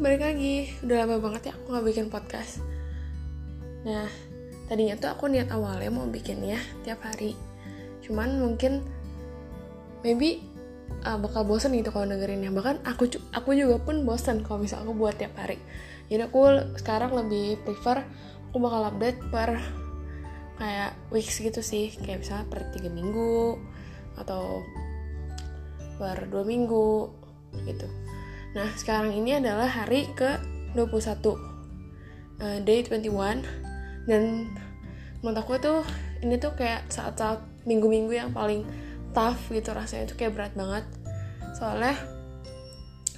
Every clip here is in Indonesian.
balik lagi. Udah lama banget ya aku gak bikin podcast. Nah, tadinya tuh aku niat awalnya mau bikin ya tiap hari. Cuman mungkin Maybe uh, bakal bosen gitu kalau dengerinnya. Bahkan aku aku juga pun bosen kalau misal aku buat tiap hari. Jadi aku sekarang lebih prefer Aku bakal update per kayak weeks gitu sih. Kayak misalnya per 3 minggu Atau per 2 minggu gitu Nah, sekarang ini adalah hari ke-21. Uh, day 21 dan menurut aku tuh ini tuh kayak saat-saat minggu-minggu yang paling tough gitu rasanya itu kayak berat banget. Soalnya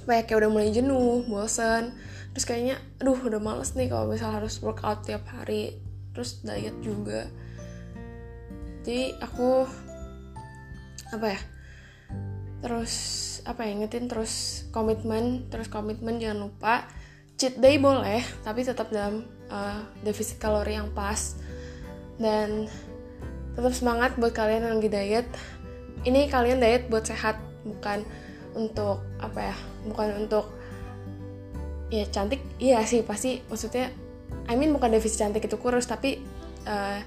kayak kayak udah mulai jenuh, bosen, terus kayaknya aduh udah males nih kalau misal harus workout tiap hari, terus diet juga. Jadi aku apa ya? Terus apa ya ingetin terus komitmen terus komitmen jangan lupa cheat day boleh tapi tetap dalam uh, defisit kalori yang pas. Dan tetap semangat buat kalian yang lagi diet. Ini kalian diet buat sehat bukan untuk apa ya bukan untuk ya cantik iya sih pasti maksudnya I mean bukan defisit cantik itu kurus tapi uh,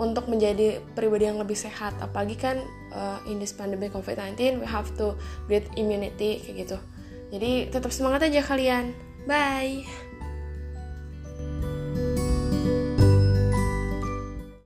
untuk menjadi pribadi yang lebih sehat. Apalagi kan uh, in this pandemic COVID-19 we have to build immunity kayak gitu. Jadi tetap semangat aja kalian. Bye